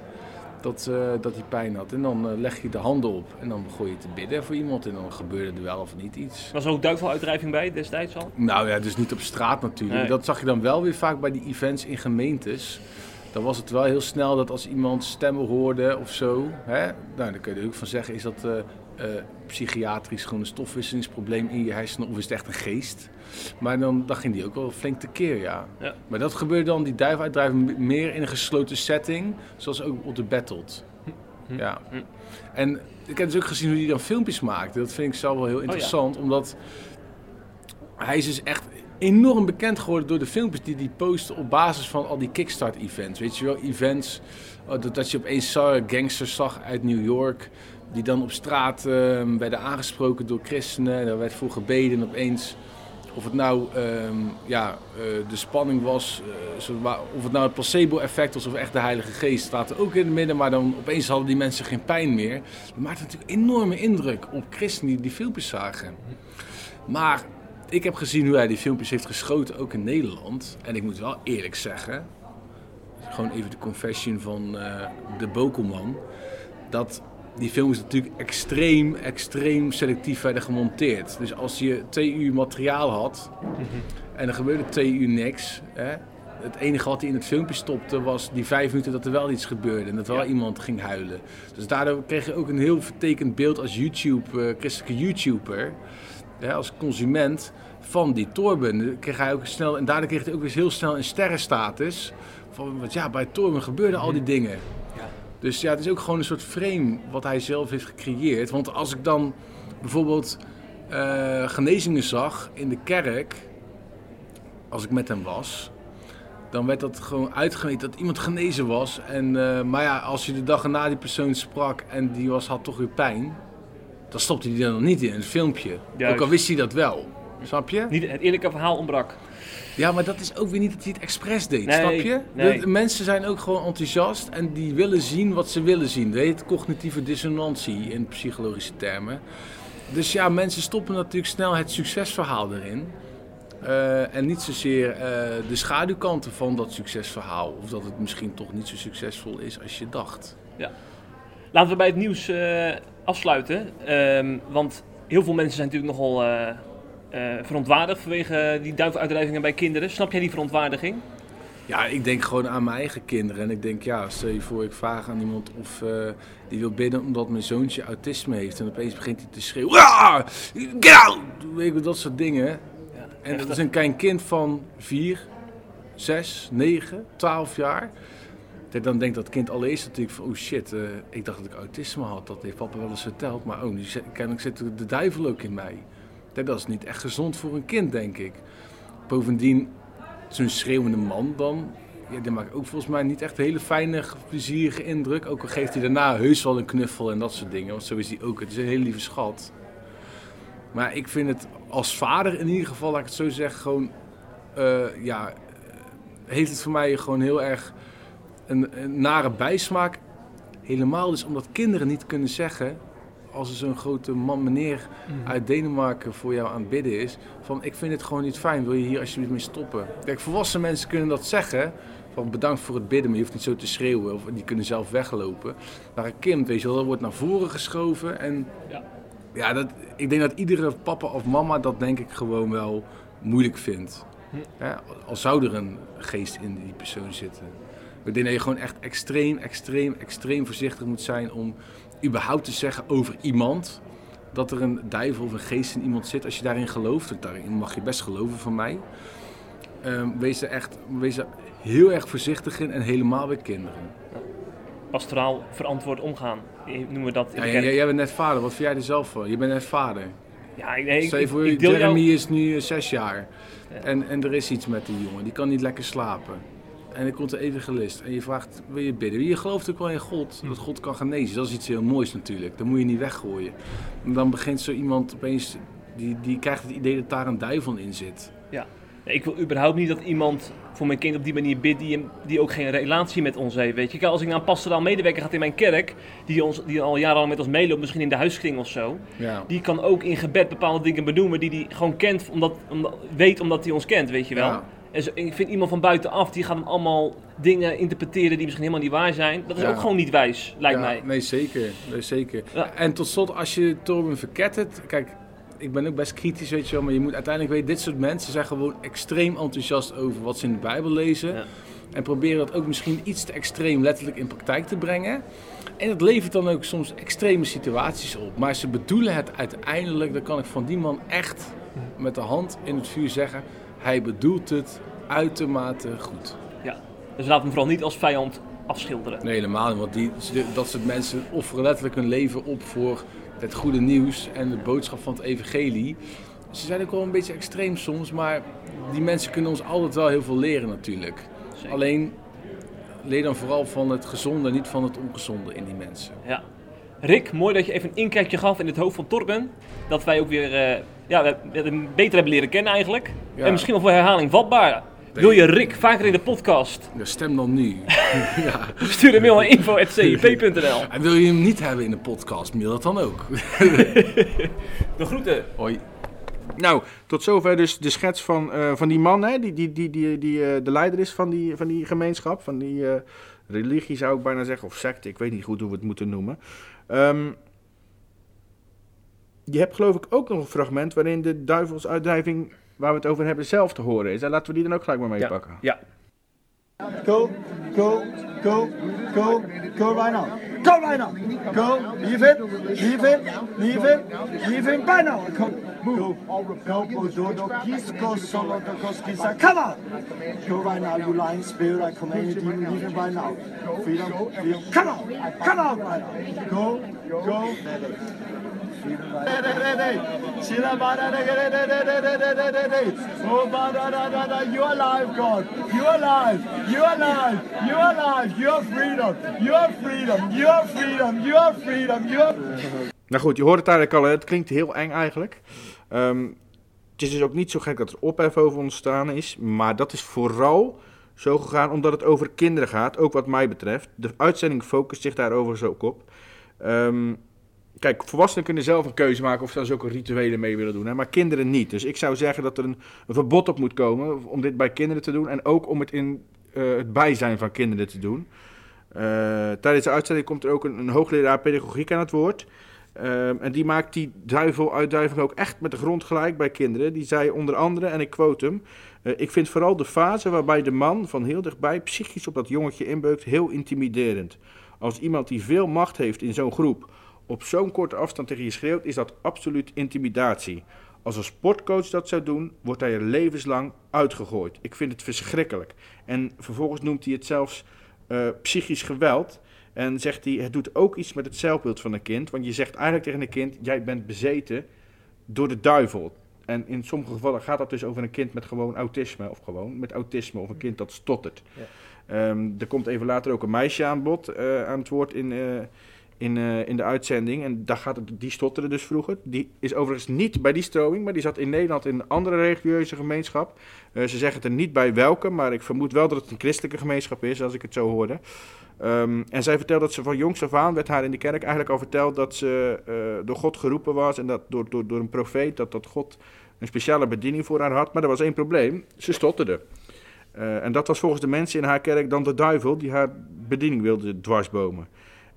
dat, eh, dat hij pijn had. En dan eh, leg je de handen op en dan begon je te bidden voor iemand. En dan gebeurde er wel of niet iets. Was er ook duiveluitdrijving bij destijds al? Nou ja, dus niet op straat natuurlijk. Nee. Dat zag je dan wel weer vaak bij die events in gemeentes. Dan was het wel heel snel dat als iemand stemmen hoorde of zo, hè, nou, dan kun je er ook van zeggen, is dat eh, eh, psychiatrisch gewoon een stofwisselingsprobleem in je hersenen of is het echt een geest? Maar dan, dan ging die ook wel flink tekeer, ja. Ja. Maar dat gebeurde dan, die duifuitdrijving, meer in een gesloten setting, zoals ook op de Battled. Ja. En ik heb dus ook gezien hoe hij dan filmpjes maakte. Dat vind ik zelf wel heel interessant, omdat hij is dus echt enorm bekend geworden door de filmpjes die hij postte op basis van al die Kickstart-events. Weet je wel, events eh, dat, dat je opeens zag, gangsters zag uit New York, die dan op straat eh, werden aangesproken door christenen. Daar werd voor gebeden en opeens, of het nou ehm, ja, eh, de spanning was, eh, of het nou het placebo-effect was of echt de Heilige Geest, staat er ook in het midden. Maar dan opeens hadden die mensen geen pijn meer. Dat maakt natuurlijk enorme indruk op christenen die die filmpjes zagen. Maar ik heb gezien hoe hij die filmpjes heeft geschoten, ook in Nederland. En ik moet wel eerlijk zeggen, gewoon even de confession van eh, de Bokelman, dat die films natuurlijk extreem, extreem selectief werden gemonteerd. Dus als je twee uur materiaal had en er gebeurde twee uur niks, hè, het enige wat hij in het filmpje stopte was die vijf minuten dat er wel iets gebeurde en dat wel iemand ging huilen. Dus daardoor kreeg je ook een heel vertekend beeld als YouTube, eh, christelijke YouTuber, hè, als consument van die Torben. Kreeg hij ook snel, en daardoor kreeg hij ook weer heel snel een sterrenstatus. Van, want ja, bij Torben gebeurden al die dingen. Dus ja, het is ook gewoon een soort frame wat hij zelf heeft gecreëerd. Want als ik dan bijvoorbeeld eh, genezingen zag in de kerk, als ik met hem was, dan werd dat gewoon uitgemeten dat iemand genezen was. En, eh, maar ja, als je de dag erna die persoon sprak en die was, had toch weer pijn, dan stopte hij er nog niet in het filmpje. Juist. Ook al wist hij dat wel. Snap je? Niet, het eerlijke verhaal ontbrak. Ja, maar dat is ook weer niet dat hij het expres deed, Nee, snap je? nee. De, mensen zijn ook gewoon enthousiast en die willen zien wat ze willen zien. Dat heet cognitieve dissonantie in psychologische termen. Dus ja, mensen stoppen natuurlijk snel het succesverhaal erin. Eh, en niet zozeer eh, de schaduwkanten van dat succesverhaal. Of dat het misschien toch niet zo succesvol is als je dacht. Ja. Laten we bij het nieuws eh, afsluiten. Ehm, want heel veel mensen zijn natuurlijk nogal eh, verontwaardigd vanwege die duiveluitdrijvingen bij kinderen. Snap jij die verontwaardiging? Ja, ik denk gewoon aan mijn eigen kinderen. En ik denk, ja, stel je voor, ik vraag aan iemand of eh, die wil bidden omdat mijn zoontje autisme heeft. En opeens begint hij te schreeuwen. "Ah, Get out! Weet je, wel, dat soort dingen. en dat is een klein kind van 4, 6, 9, 12 jaar. Dan denkt dat kind allereerst natuurlijk van, oh shit, eh, ik dacht dat ik autisme had. Dat heeft papa wel eens verteld. Maar oh, nu kennelijk zit de duivel ook in mij. Dat is niet echt gezond voor een kind, denk ik. Bovendien, zo'n schreeuwende man dan, ja, die maakt ook volgens mij niet echt een hele fijne, plezierige indruk. Ook al geeft hij daarna heus wel een knuffel en dat soort dingen. Want zo is hij ook. Het is een hele lieve schat. Maar ik vind het als vader in ieder geval, laat ik het zo zeggen, gewoon, eh, ja, heeft het voor mij gewoon heel erg een nare bijsmaak. Helemaal dus omdat kinderen niet kunnen zeggen, als er zo'n grote man meneer Mhm. uit Denemarken voor jou aan het bidden is, van ik vind het gewoon niet fijn, wil je hier alsjeblieft mee stoppen? Kijk, volwassen mensen kunnen dat zeggen, van bedankt voor het bidden, maar je hoeft niet zo te schreeuwen, of die kunnen zelf weglopen. Maar een kind, weet je wel, dat wordt naar voren geschoven en Ja. ja, dat, ik denk dat iedere papa of mama dat denk ik gewoon wel moeilijk vindt. Hm. Ja, al zou er een geest in die persoon zitten. Ik denk dat je gewoon echt extreem, extreem, extreem voorzichtig moet zijn om überhaupt te zeggen over iemand dat er een duivel of een geest in iemand zit. Als je daarin gelooft, want daarin mag je best geloven van mij. Ehm, wees er echt wees er heel erg voorzichtig in en helemaal bij kinderen. pastoraal verantwoord omgaan. Eh, Noemen we dat in Ja, de jij, bent net vader, wat vind jij er zelf van? Je bent net vader. Ja, nee, ik, Stel je ik, voor, ik deel Jeremy jou... is nu eh, zes jaar. En, en er is iets met die jongen, die kan niet lekker slapen. En er komt een evangelist en je vraagt, wil je bidden? Je gelooft ook wel in God, dat God kan genezen. Dat is iets heel moois natuurlijk, dat moet je niet weggooien. En dan begint zo iemand opeens, die, die krijgt het idee dat daar een duivel in zit. Ja. Ik wil überhaupt niet dat iemand voor mijn kind op die manier bidt die, die ook geen relatie met ons heeft. Weet je, Kijk, als ik naar een pastoraal medewerker ga in mijn kerk, die, ons, die al jarenlang met ons meeloopt, misschien in de huiskring of zo, Ja. die kan ook in gebed bepaalde dingen benoemen die hij gewoon kent, omdat, omdat, weet omdat hij ons kent, weet je wel. Ja. En zo, ik vind iemand van buitenaf, die gaat hem allemaal dingen interpreteren die misschien helemaal niet waar zijn. Dat is Ja. ook gewoon niet wijs, lijkt Ja, mij. Nee, zeker. Nee, zeker. Ja. En tot slot, als je Torben verkettert... Kijk, ik ben ook best kritisch, weet je wel. Maar je moet uiteindelijk weten, dit soort mensen zijn gewoon extreem enthousiast over wat ze in de Bijbel lezen. En proberen dat ook misschien iets te extreem letterlijk in praktijk te brengen. En het levert dan ook soms extreme situaties op. Maar ze bedoelen het uiteindelijk, dat kan ik van die man echt met de hand in het vuur zeggen. Hij bedoelt het uitermate goed. Ja. Dus laat hem vooral niet als vijand afschilderen. Nee, helemaal niet. Want die, dat soort mensen offeren letterlijk hun leven op voor het goede nieuws en de boodschap van het evangelie. Ze zijn ook wel een beetje extreem soms, maar die mensen kunnen ons altijd wel heel veel leren natuurlijk. Alleen leer dan vooral van het gezonde, niet van het ongezonde in die mensen. Ja. Rick, mooi dat je even een inkijkje gaf in het hoofd van Torben. Dat wij ook weer eh, ja, beter hebben leren kennen eigenlijk. Ja. En misschien wel voor herhaling vatbaar. Wil je Rick vaker in de podcast? Ja, stem dan nu. ja. Stuur een mail naar info.cip.nl En wil je hem niet hebben in de podcast, mail dat dan ook. De groeten. Hoi. Nou, tot zover dus de schets van, eh, van die man, hè, die, die, die, die, die eh, de leider is van die, van die gemeenschap, van die religie zou ik bijna zeggen, of secte, ik weet niet goed hoe we het moeten noemen. Ehm, je hebt geloof ik ook nog een fragment waarin de duivelsuitdrijving waar we het over hebben zelf te horen is. En laten we die dan ook gelijk maar meepakken. Ja. Go, go, go, go, go right now. Go right now. Go, leave it, leave it, leave it, leave it right now. Go, go, go, go, do, do, kiss, go, solo, do, go, kiss, come on. Go right now, you lying spirit, I command you, demon, leave it right now. Freedom, freedom, come on, come on right now. Go, go, oh, you are alive, God. You are alive. You are alive. You are alive. You are freedom. You are freedom. You are freedom. You are freedom. You are. Nou goed, je hoort het eigenlijk al, het klinkt heel eng eigenlijk. Ehm, het is dus ook niet zo gek dat er ophef over ontstaan is, maar dat is vooral zo gegaan omdat het over kinderen gaat, ook wat mij betreft. De uitzending focust zich daar overigens ook op. Ehm, kijk, volwassenen kunnen zelf een keuze maken of ze daar zulke rituelen mee willen doen, hè, maar kinderen niet. Dus ik zou zeggen dat er een verbod op moet komen om dit bij kinderen te doen en ook om het in eh, het bijzijn van kinderen te doen. Eh, tijdens de uitzending komt er ook een, hoogleraar pedagogiek aan het woord. Ehm, en die maakt die duiveluitduiving ook echt met de grond gelijk bij kinderen. Die zei onder andere, en ik quote hem... eh, ik vind vooral de fase waarbij de man van heel dichtbij psychisch op dat jongetje inbeukt heel intimiderend. Als iemand die veel macht heeft in zo'n groep op zo'n korte afstand tegen je schreeuwt, is dat absoluut intimidatie. Als een sportcoach dat zou doen, wordt hij er levenslang uitgegooid. Ik vind het verschrikkelijk. En vervolgens noemt hij het zelfs eh, psychisch geweld. En zegt hij, het doet ook iets met het zelfbeeld van een kind. Want je zegt eigenlijk tegen een kind, jij bent bezeten door de duivel. En in sommige gevallen gaat dat dus over een kind met gewoon autisme. Of gewoon met autisme. Of een kind dat stottert. Ja. Ehm, er komt even later ook een meisje aan bod, eh, aan het woord in, eh, in, eh, in de uitzending. En daar gaat die stotterde dus vroeger. Die is overigens niet bij die stroming, maar die zat in Nederland in een andere religieuze gemeenschap. Eh, ze zeggen het er niet bij welke, maar ik vermoed wel dat het een christelijke gemeenschap is, als ik het zo hoorde. Ehm, en zij vertelde dat ze van jongs af aan, werd haar in de kerk eigenlijk al verteld dat ze eh, door God geroepen was. En dat door, door, door een profeet, dat, dat God een speciale bediening voor haar had. Maar er was één probleem, ze stotterde. En dat was volgens de mensen in haar kerk dan de duivel die haar bediening wilde dwarsbomen.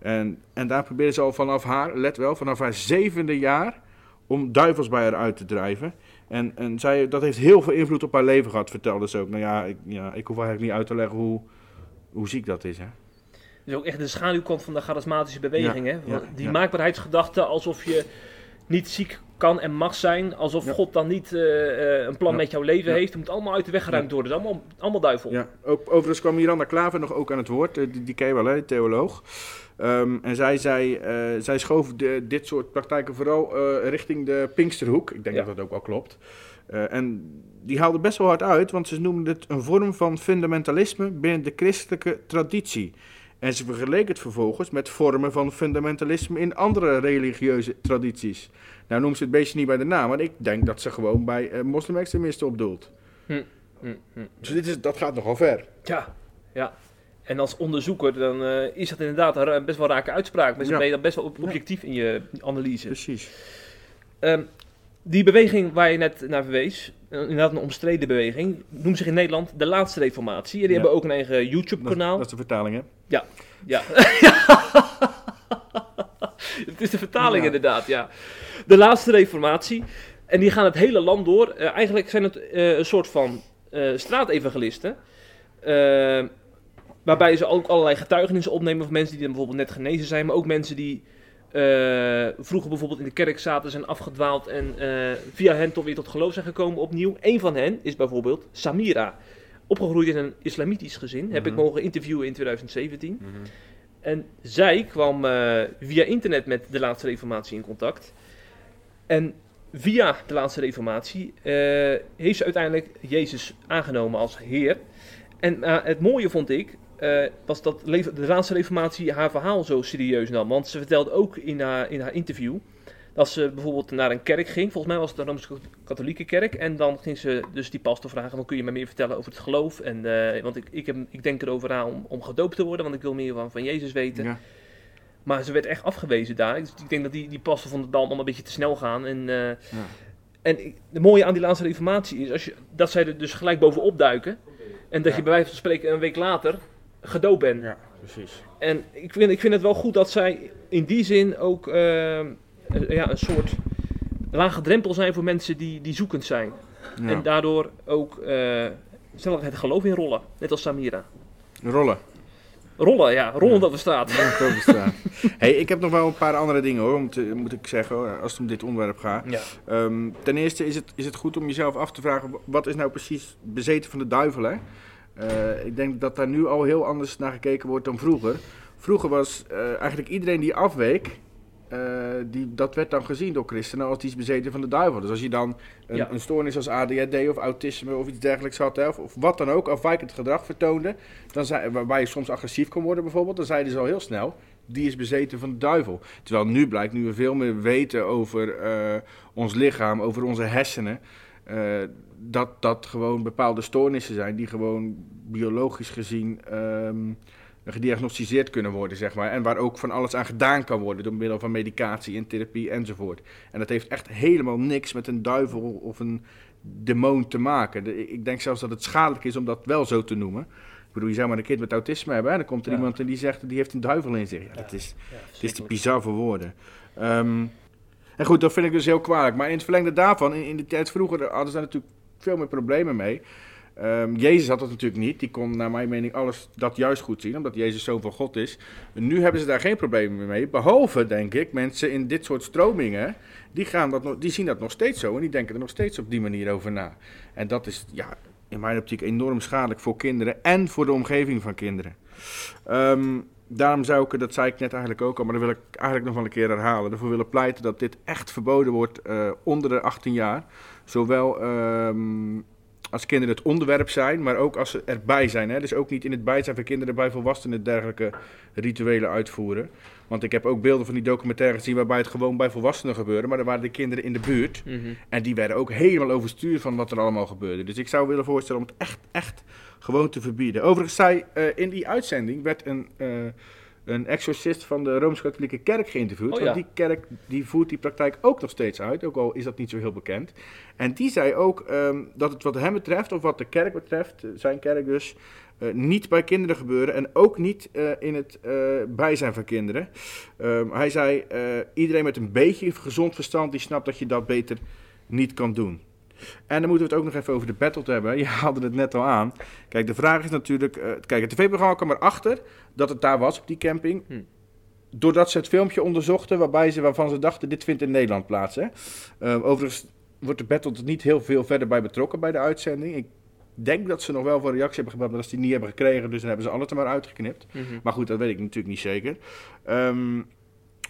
En, en daar probeerde ze al vanaf haar, let wel, vanaf haar zevende jaar om duivels bij haar uit te drijven. En, en zij, dat heeft heel veel invloed op haar leven gehad, vertelde ze ook. Nou ja, ik, ja, ik hoef eigenlijk niet uit te leggen hoe, hoe ziek dat is. Hè? Dus ook echt de schaduwkant van de charismatische beweging. Ja, hè? ja, die maakbaarheidsgedachte alsof je niet ziek kan en mag zijn. Alsof Ja. God dan niet eh, eh, een plan Ja. met jouw leven Ja. heeft. Het moet allemaal uit de weg geruimd worden. Het is allemaal, allemaal duivel. Ja, ook, overigens kwam Miranda Klaver nog ook aan het woord. eh, Die, die ken je wel, hè, theoloog. Ehm, en zij, zei, eh, zij schoof de, dit soort praktijken vooral richting de Pinksterhoek. Ik denk dat dat ook wel klopt. En die haalde best wel hard uit, want ze noemden het een vorm van fundamentalisme binnen de christelijke traditie. En ze vergeleek het vervolgens met vormen van fundamentalisme in andere religieuze tradities. Nou noemt ze het beestje niet bij de naam, maar ik denk dat ze gewoon bij eh moslim-extremisten opdoelt. Hm, hm, hm. Dus dit is, dat gaat nogal ver. Ja, ja. En als onderzoeker dan eh, is dat inderdaad een best wel rake uitspraak. Best, Ja. Ben je dan best wel ob- objectief in je analyse. Precies. Ehm, die beweging waar je net naar verwees, eh, inderdaad een omstreden beweging, noemt zich in Nederland de laatste reformatie. En die Ja. hebben ook een eigen Dat, YouTube-kanaal. dat is de vertaling, hè? Ja, ja. het is de vertaling Ja. inderdaad, ja. De laatste reformatie. En die gaan het hele land door. Eh, eigenlijk zijn het eh, een soort van eh straatevangelisten. Waarbij ze ook allerlei getuigenissen opnemen van mensen die dan bijvoorbeeld net genezen zijn. Maar ook mensen die vroeger bijvoorbeeld in de kerk zaten, zijn afgedwaald en via hen toch weer tot geloof zijn gekomen opnieuw. Een van hen is bijvoorbeeld Samira. Opgegroeid in een islamitisch gezin. Heb ik Mhm. mogen interviewen in 2017. En zij kwam eh, via internet met de laatste reformatie in contact. En via de laatste reformatie eh, heeft ze uiteindelijk Jezus aangenomen als Heer. En eh, het mooie vond ik, was dat de laatste reformatie haar verhaal zo serieus nam. Want ze vertelde ook in haar, in haar interview dat ze bijvoorbeeld naar een kerk ging. Volgens mij was het de Rooms-Katholieke kerk. En dan ging ze dus die pastor vragen, van, kun je me meer vertellen over het geloof? En, eh, want ik, ik, heb, ik denk erover na om, om gedoopt te worden, want ik wil meer van, van Jezus weten. Ja. Maar ze werd echt afgewezen daar. Dus ik denk dat die, die pastor vond het allemaal een beetje te snel gaan. En, eh, en ik- de mooie aan die laatste reformatie is als je, dat zij er dus gelijk bovenop duiken. En dat je bij wijze van spreken een week later gedoopt bent. Ja, precies. En ik vind, ik vind het wel goed dat zij in die zin ook eh, ja, een soort lage drempel zijn voor mensen die, die zoekend zijn. Ja. En daardoor ook eh sneller het geloof in rollen. Net als Samira. Rollen. Rollen, ja. Rollen op de straat. Rollen over de straat. hey, ik heb nog wel een paar andere dingen hoor, te, moet ik zeggen, als het om dit onderwerp gaat. Ja. Ehm, ten eerste is het, is het goed om jezelf af te vragen, wat is nou precies bezeten van de duivel, hè? Eh, ik denk dat daar nu al heel anders naar gekeken wordt dan vroeger. Vroeger was eh, eigenlijk iedereen die afweek, eh, die, dat werd dan gezien door christenen als die is bezeten van de duivel. Dus als je dan een, Ja. een stoornis als ADHD of autisme of iets dergelijks had, hè, of, of wat dan ook, afwijkend gedrag vertoonde, dan zei, waarbij je soms agressief kon worden bijvoorbeeld, dan zeiden ze al heel snel, die is bezeten van de duivel. Terwijl nu blijkt, nu we veel meer weten over eh, ons lichaam, over onze hersenen, eh, dat dat gewoon bepaalde stoornissen zijn die gewoon biologisch gezien ehm, gediagnosticeerd kunnen worden, zeg maar. En waar ook van alles aan gedaan kan worden door middel van medicatie en therapie enzovoort. En dat heeft echt helemaal niks met een duivel of een demon te maken. Ik denk zelfs dat het schadelijk is om dat wel zo te noemen. Ik bedoel, je zou maar een kind met autisme hebben en dan komt er Ja. iemand en die zegt die heeft een duivel in zich. Ja, dat is, het is te bizar voor woorden. Ehm, en goed, dat vind ik dus heel kwalijk. Maar in het verlengde daarvan, in, in de tijd vroeger hadden ze daar natuurlijk veel meer problemen mee. Ehm, Jezus had dat natuurlijk niet. Die kon naar mijn mening alles dat juist goed zien, omdat Jezus zoon van God is. Nu hebben ze daar geen problemen mee. Behalve, denk ik, mensen in dit soort stromingen, die, gaan dat die zien dat nog steeds zo en die denken er nog steeds op die manier over na. En dat is ja, in mijn optiek enorm schadelijk voor kinderen en voor de omgeving van kinderen. Ehm, daarom zou ik, dat zei ik net eigenlijk ook al, maar dat wil ik eigenlijk nog wel een keer herhalen, ervoor willen pleiten dat dit echt verboden wordt eh, onder de 18 jaar. Zowel ehm, als kinderen het onderwerp zijn, maar ook als ze erbij zijn. Hè? Dus ook niet in het bijzijn van kinderen bij volwassenen dergelijke rituelen uitvoeren. Want ik heb ook beelden van die documentaire gezien waarbij het gewoon bij volwassenen gebeurde, maar er waren de kinderen in de buurt. Mhm. En die werden ook helemaal overstuur van wat er allemaal gebeurde. Dus ik zou willen voorstellen om het echt, echt gewoon te verbieden. Overigens zei eh, in die uitzending werd een, eh, een exorcist van de Rooms-Katholieke Kerk geïnterviewd. Oh, Want ja. die kerk die voert die praktijk ook nog steeds uit, ook al is dat niet zo heel bekend. En die zei ook ehm, dat het wat hem betreft, of wat de kerk betreft, eh, zijn kerk dus, eh, niet bij kinderen gebeuren en ook niet eh, in het bijzijn van kinderen. Ehm, hij zei, iedereen met een beetje gezond verstand, die snapt dat je dat beter niet kan doen. En dan moeten we het ook nog even over de battle hebben. Je haalde het net al aan. Kijk, de vraag is natuurlijk... eh, kijk, het tv-programma kwam erachter dat het daar was op die camping. Hm. doordat ze het filmpje onderzochten waarbij ze, waarvan ze dachten dit vindt in Nederland plaats. Hè? Eh, overigens wordt de Battle er niet heel veel verder bij betrokken bij de uitzending. Ik denk dat ze nog wel voor een reactie hebben gebeld, maar dat ze die niet hebben gekregen. Dus dan hebben ze alles er maar uitgeknipt. Mhm. Maar goed, dat weet ik natuurlijk niet zeker. Ehm,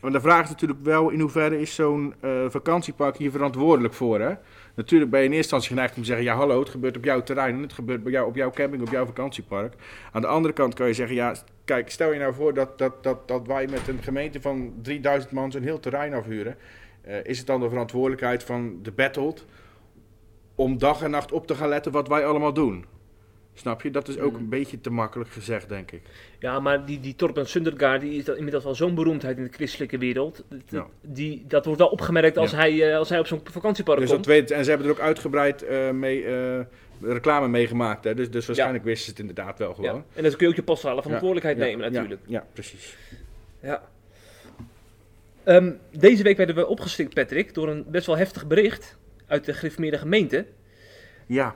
maar de vraag is natuurlijk wel in hoeverre is zo'n eh, vakantiepark hier verantwoordelijk voor. Hè? Natuurlijk ben je in eerste instantie geneigd om te zeggen: ja, hallo, het gebeurt op jouw terrein en het gebeurt bij jou, op jouw camping, op jouw vakantiepark. Aan de andere kant kan je zeggen: ja, kijk, stel je nou voor dat, dat, dat, dat wij met een gemeente van 3000 man zo'n heel terrein afhuren. Eh, is het dan de verantwoordelijkheid van de battled om dag en nacht op te gaan letten wat wij allemaal doen? Snap je? Dat is ook Mm. een beetje te makkelijk gezegd, denk ik. Ja, maar die, die Torben Sundergaard die is inmiddels wel zo'n beroemdheid in de christelijke wereld. Ja. die, dat wordt wel opgemerkt als, Ja. hij, eh, als hij op zo'n vakantiepark Dus komt. weet, en ze hebben er ook uitgebreid eh, mee, eh, reclame mee gemaakt. Hè? Dus, dus waarschijnlijk wisten ze het inderdaad wel Ja. gewoon. En dan kun je ook je pastorale verantwoordelijkheid nemen natuurlijk. Ja, precies. Ja. Ehm, deze week werden we opgestikt, Patrick, door een best wel heftig bericht uit de gereformeerde gemeente. Ja.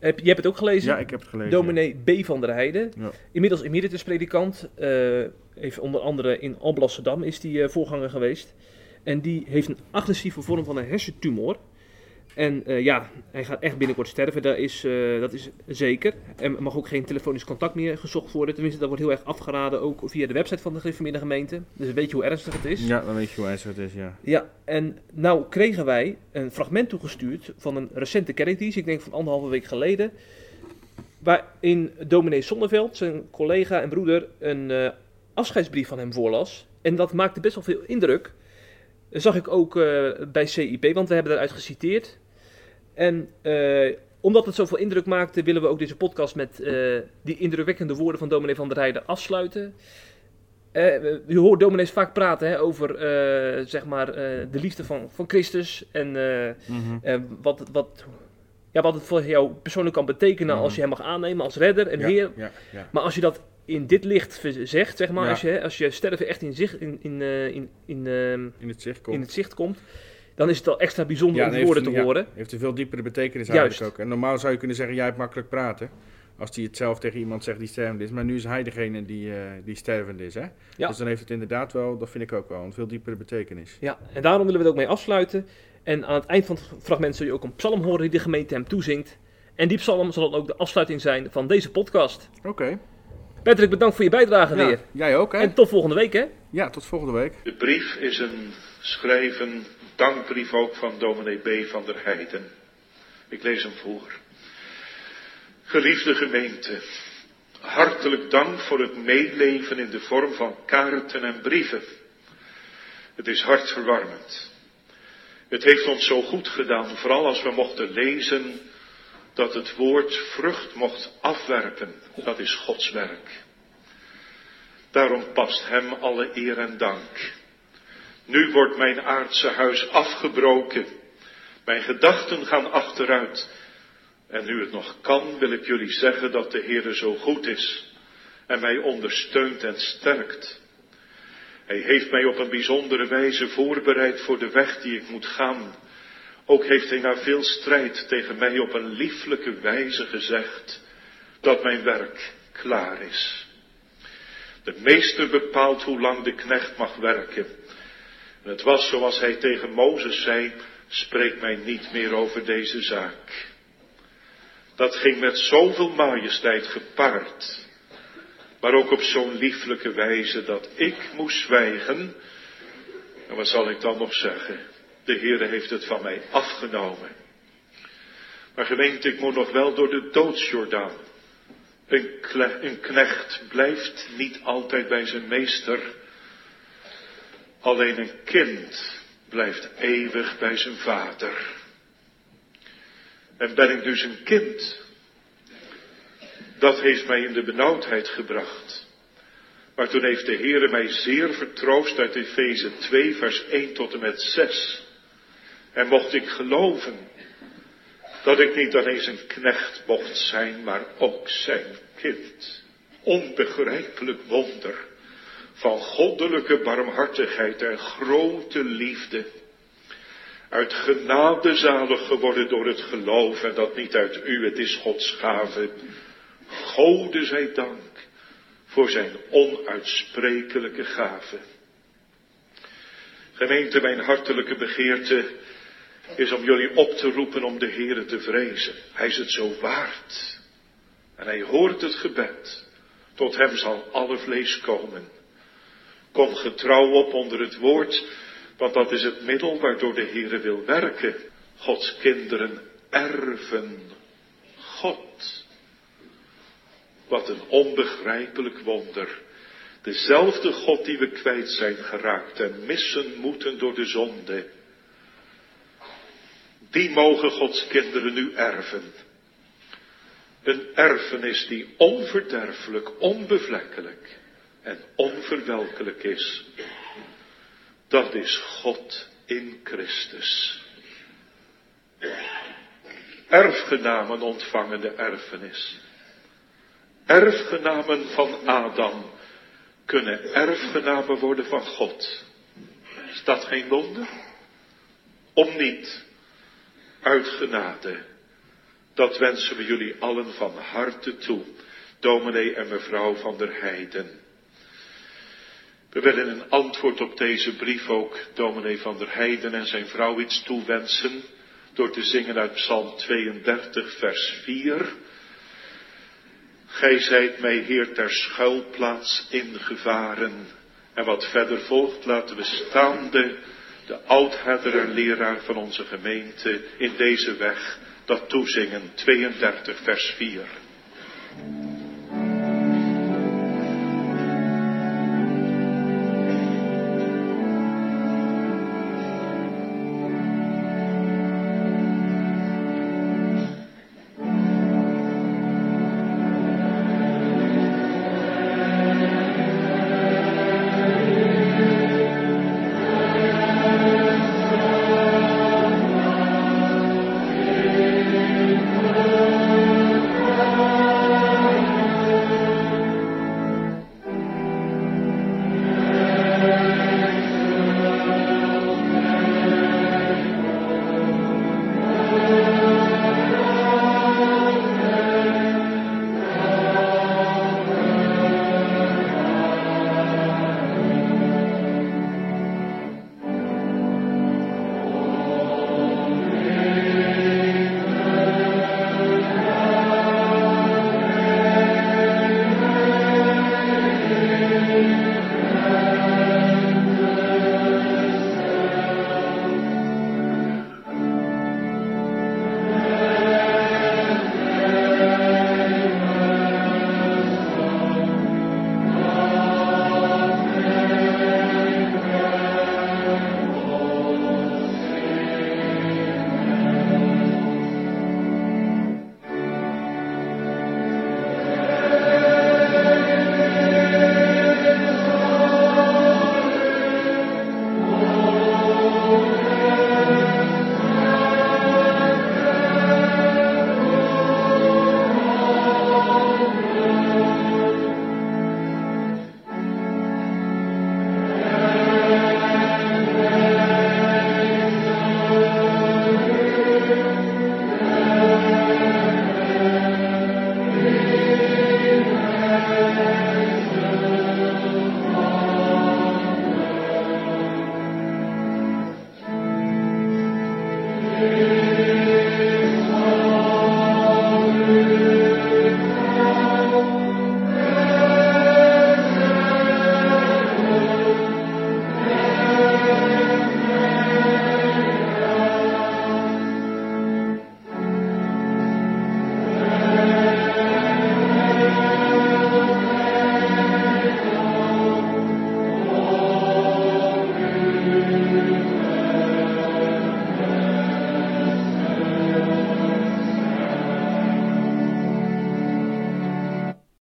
Heb, je hebt het ook gelezen? Ja, ik heb het gelezen, Dominee B. van der Heijden. Ja. Inmiddels emeritus predikant. eh heeft onder andere in Alblasserdam is die eh, voorganger geweest. En die heeft een agressieve vorm van een hersentumor. En eh, ja, hij gaat echt binnenkort sterven, dat is, eh, dat is zeker. Er mag ook geen telefonisch contact meer gezocht worden. Tenminste, dat wordt heel erg afgeraden, ook via de website van de gereformeerde gemeente. Dus weet je hoe ernstig het is. Ja, dan weet je hoe ernstig het is, ja. Ja, en nou kregen wij een fragment toegestuurd van een recente kerkdienst, ik denk van anderhalve week geleden, waarin dominee Zonneveld, zijn collega en broeder, een eh, afscheidsbrief van hem voorlas. En dat maakte best wel veel indruk. Dat zag ik ook bij CIP, want we hebben daaruit geciteerd. En eh, omdat het zoveel indruk maakte, willen we ook deze podcast met eh, die indrukwekkende woorden van dominee van der Heijden afsluiten. Eh, je hoort dominees vaak praten hè, over zeg maar, de liefde van, van Christus en Mhm. wat, het- wat, ja, wat het voor jou persoonlijk kan betekenen Mhm. als je hem mag aannemen als redder en Ja, heer. ja, ja. Maar als je dat in dit licht zegt, zeg maar, als, je, als je sterven echt in, zich, in, in, in, in, ehm, In het zicht komt. in het zicht komt, dan is het al extra bijzonder om die woorden te ja, horen. heeft een veel diepere betekenis Juist. eigenlijk ook. En normaal zou je kunnen zeggen, jij hebt makkelijk praten. Als hij het zelf tegen iemand zegt die stervend is. Maar nu is hij degene die, eh, die stervend is. Hè? Ja. Dus dan heeft het inderdaad wel, dat vind ik ook wel, een veel diepere betekenis. Ja, en daarom willen we het ook mee afsluiten. En aan het eind van het fragment zul je ook een psalm horen die de gemeente hem toezingt. En die psalm zal dan ook de afsluiting zijn van deze podcast. Oké. Patrick, bedankt voor je bijdrage Ja, weer. Jij ook, hè? En tot volgende week, hè? Ja, tot volgende week. De brief is een schrijven dankbrief ook van dominee B. van der Heijden. Ik lees hem voor. Geliefde gemeente, hartelijk dank voor het meeleven in de vorm van kaarten en brieven. Het is hartverwarmend. Het heeft ons zo goed gedaan, vooral als we mochten lezen dat het woord vrucht mocht afwerpen. Dat is Gods werk. Daarom past hem alle eer en dank. Nu wordt mijn aardse huis afgebroken. Mijn gedachten gaan achteruit. En nu het nog kan, wil ik jullie zeggen dat de Heere zo goed is en mij ondersteunt en sterkt. Hij heeft mij op een bijzondere wijze voorbereid voor de weg die ik moet gaan. Ook heeft hij na veel strijd tegen mij op een lieflijke wijze gezegd dat mijn werk klaar is. De meester bepaalt hoe lang de knecht mag werken. Het was zoals hij tegen Mozes zei, spreek mij niet meer over deze zaak. Dat ging met zoveel majesteit gepaard, maar ook op zo'n lieflijke wijze dat ik moest zwijgen. En wat zal ik dan nog zeggen? De Heere heeft het van mij afgenomen. Maar gemeente, ik moet nog wel door de doodsjordaan. Een knecht blijft niet altijd bij zijn meester. Alleen een kind blijft eeuwig bij zijn vader. En ben ik dus een kind? Dat heeft mij in de benauwdheid gebracht. Maar toen heeft de Heere mij zeer vertroost uit Efeze 2 vers 1 tot en met 6. En mocht ik geloven dat ik niet alleen zijn knecht mocht zijn, maar ook zijn kind. Onbegrijpelijk wonder van goddelijke barmhartigheid en grote liefde. Uit genade zalig geworden door het geloof en dat niet uit u, het is Gods gave. Gode zij dank voor zijn onuitsprekelijke gave. Gemeente, mijn hartelijke begeerte is om jullie op te roepen om de Heere te vrezen. Hij is het zo waard. En hij hoort het gebed. Tot hem zal alle vlees komen. Kom getrouw op onder het woord, want dat is het middel waardoor de Heere wil werken. Gods kinderen erven God. Wat een onbegrijpelijk wonder. Dezelfde God die we kwijt zijn geraakt en missen moeten door de zonde. Die mogen Gods kinderen nu erven. Een erfenis die onverderfelijk, onbevlekkelijk en onverwelkelijk is. Dat is God in Christus. Erfgenamen ontvangen de erfenis. Erfgenamen van Adam kunnen erfgenamen worden van God. Is dat geen wonder? Om niet, uit genade. Dat wensen we jullie allen van harte toe, dominee en mevrouw van der Heijden. We willen een antwoord op deze brief ook dominee van der Heijden en zijn vrouw iets toewensen door te zingen uit Psalm 32, vers 4. Gij zijt mij, Heer, ter schuilplaats ingevaren. En wat verder volgt, laten we staande de oudherder en leraar van onze gemeente in deze weg dat toezingen. 32, vers 4.